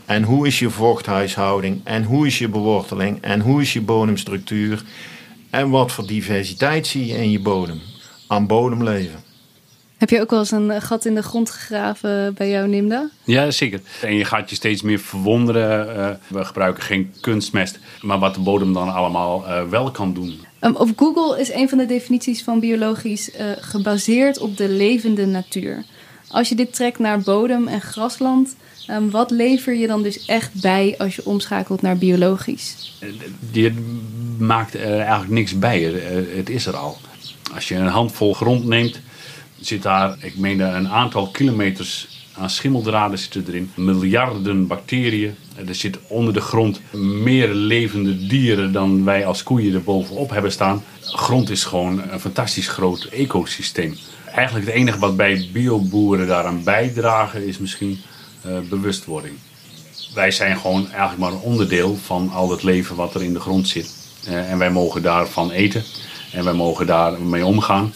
En hoe is je vochthuishouding? En hoe is je beworteling? En hoe is je bodemstructuur? En wat voor diversiteit zie je in je bodem? Aan bodemleven. Heb je ook wel eens een gat in de grond gegraven bij jou, Nimda? Ja, zeker. En je gaat je steeds meer verwonderen. Uh, we gebruiken geen kunstmest, maar wat de bodem dan allemaal uh, wel kan doen. Um, op Google is een van de definities van biologisch uh, gebaseerd op de levende natuur. Als je dit trekt naar bodem en grasland, um, wat lever je dan dus echt bij als je omschakelt naar biologisch? Je maakt er eigenlijk niks bij. Het is er al. Als je een handvol grond neemt, zit daar, ik meen een aantal kilometers aan schimmeldraden zitten erin. Miljarden bacteriën. Er zit onder de grond meer levende dieren dan wij als koeien er bovenop hebben staan. Grond is gewoon een fantastisch groot ecosysteem. Eigenlijk het enige wat bij bioboeren daaraan bijdragen is misschien uh, bewustwording. Wij zijn gewoon eigenlijk maar een onderdeel van al het leven wat er in de grond zit. Uh, en wij mogen daarvan eten. En wij mogen daarmee omgaan.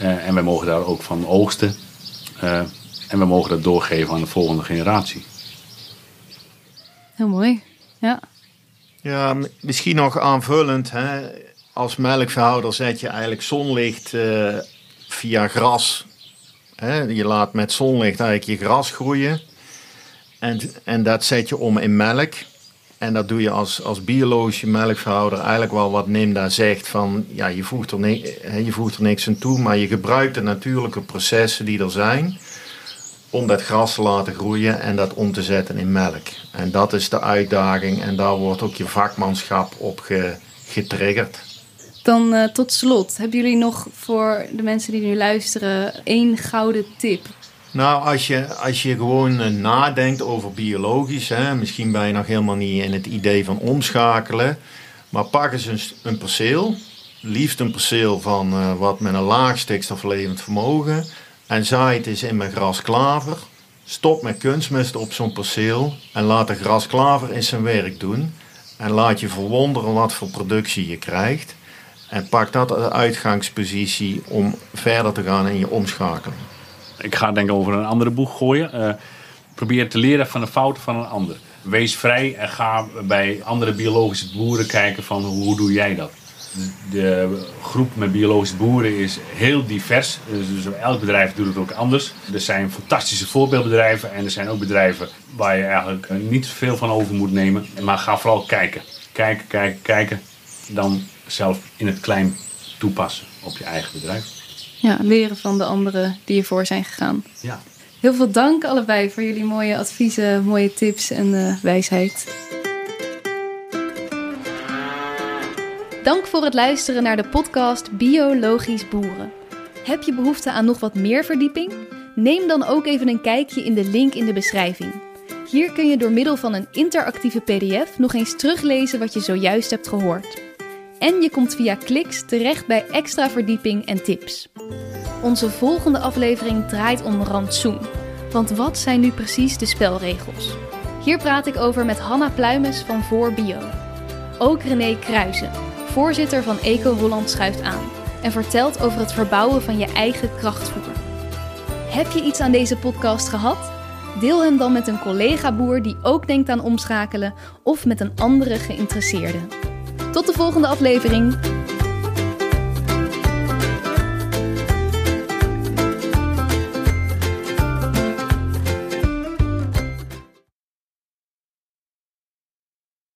Uh, en wij mogen daar ook van oogsten. En we mogen dat doorgeven aan de volgende generatie. Heel mooi, ja. Ja, misschien nog aanvullend. Hè? Als melkverhouder zet je eigenlijk zonlicht uh, via gras. Hè? Je laat met zonlicht eigenlijk je gras groeien. En, en dat zet je om in melk. En dat doe je als, als biologische melkverhouder eigenlijk wel wat Nimda zegt van ja, je voegt, er je voegt er niks aan toe, maar je gebruikt de natuurlijke processen die er zijn om dat gras te laten groeien en dat om te zetten in melk. En dat is de uitdaging en daar wordt ook je vakmanschap op ge- getriggerd. Dan eh, tot slot, hebben jullie nog voor de mensen die nu luisteren één gouden tip? Nou, als je, als je gewoon eh, nadenkt over biologisch, hè, misschien ben je nog helemaal niet in het idee van omschakelen, maar pak eens een perceel, liefst een perceel van eh, wat met een laag stikstoflevend vermogen, en zaai het eens in met grasklaver. Stop met kunstmest op zo'n perceel en laat de grasklaver eens zijn werk doen. En laat je verwonderen wat voor productie je krijgt. En pak dat als uitgangspositie om verder te gaan in je omschakeling. Ik ga denk ik over een andere boeg gooien. Eh, probeer te leren van de fouten van een ander. Wees vrij en ga bij andere biologische boeren kijken van hoe doe jij dat. De groep met biologische boeren is heel divers. Dus, dus elk bedrijf doet het ook anders. Er zijn fantastische voorbeeldbedrijven en er zijn ook bedrijven waar je eigenlijk eh, niet veel van over moet nemen. Maar ga vooral kijken. Kijken, kijken, kijken. Dan zelf in het klein toepassen op je eigen bedrijf. Ja, leren van de anderen die ervoor zijn gegaan. Ja. Heel veel dank allebei voor jullie mooie adviezen, mooie tips en eh, wijsheid. Dank voor het luisteren naar de podcast Biologisch Boeren. Heb je behoefte aan nog wat meer verdieping? Neem dan ook even een kijkje in de link in de beschrijving. Hier kun je door middel van een interactieve PDF nog eens teruglezen wat je zojuist hebt gehoord. En je komt via kliks terecht bij extra verdieping en tips. Onze volgende aflevering draait om rantsoen. Want wat zijn nu precies de spelregels? Hier praat ik over met Hanna Pluimes van Voor Bio. Ook René Kruijzen, voorzitter van Eco Holland schuift aan en vertelt over het verbouwen van je eigen krachtvoer. Heb je iets aan deze podcast gehad? Deel hem dan met een collega-boer die ook denkt aan omschakelen of met een andere geïnteresseerde. Tot de volgende aflevering.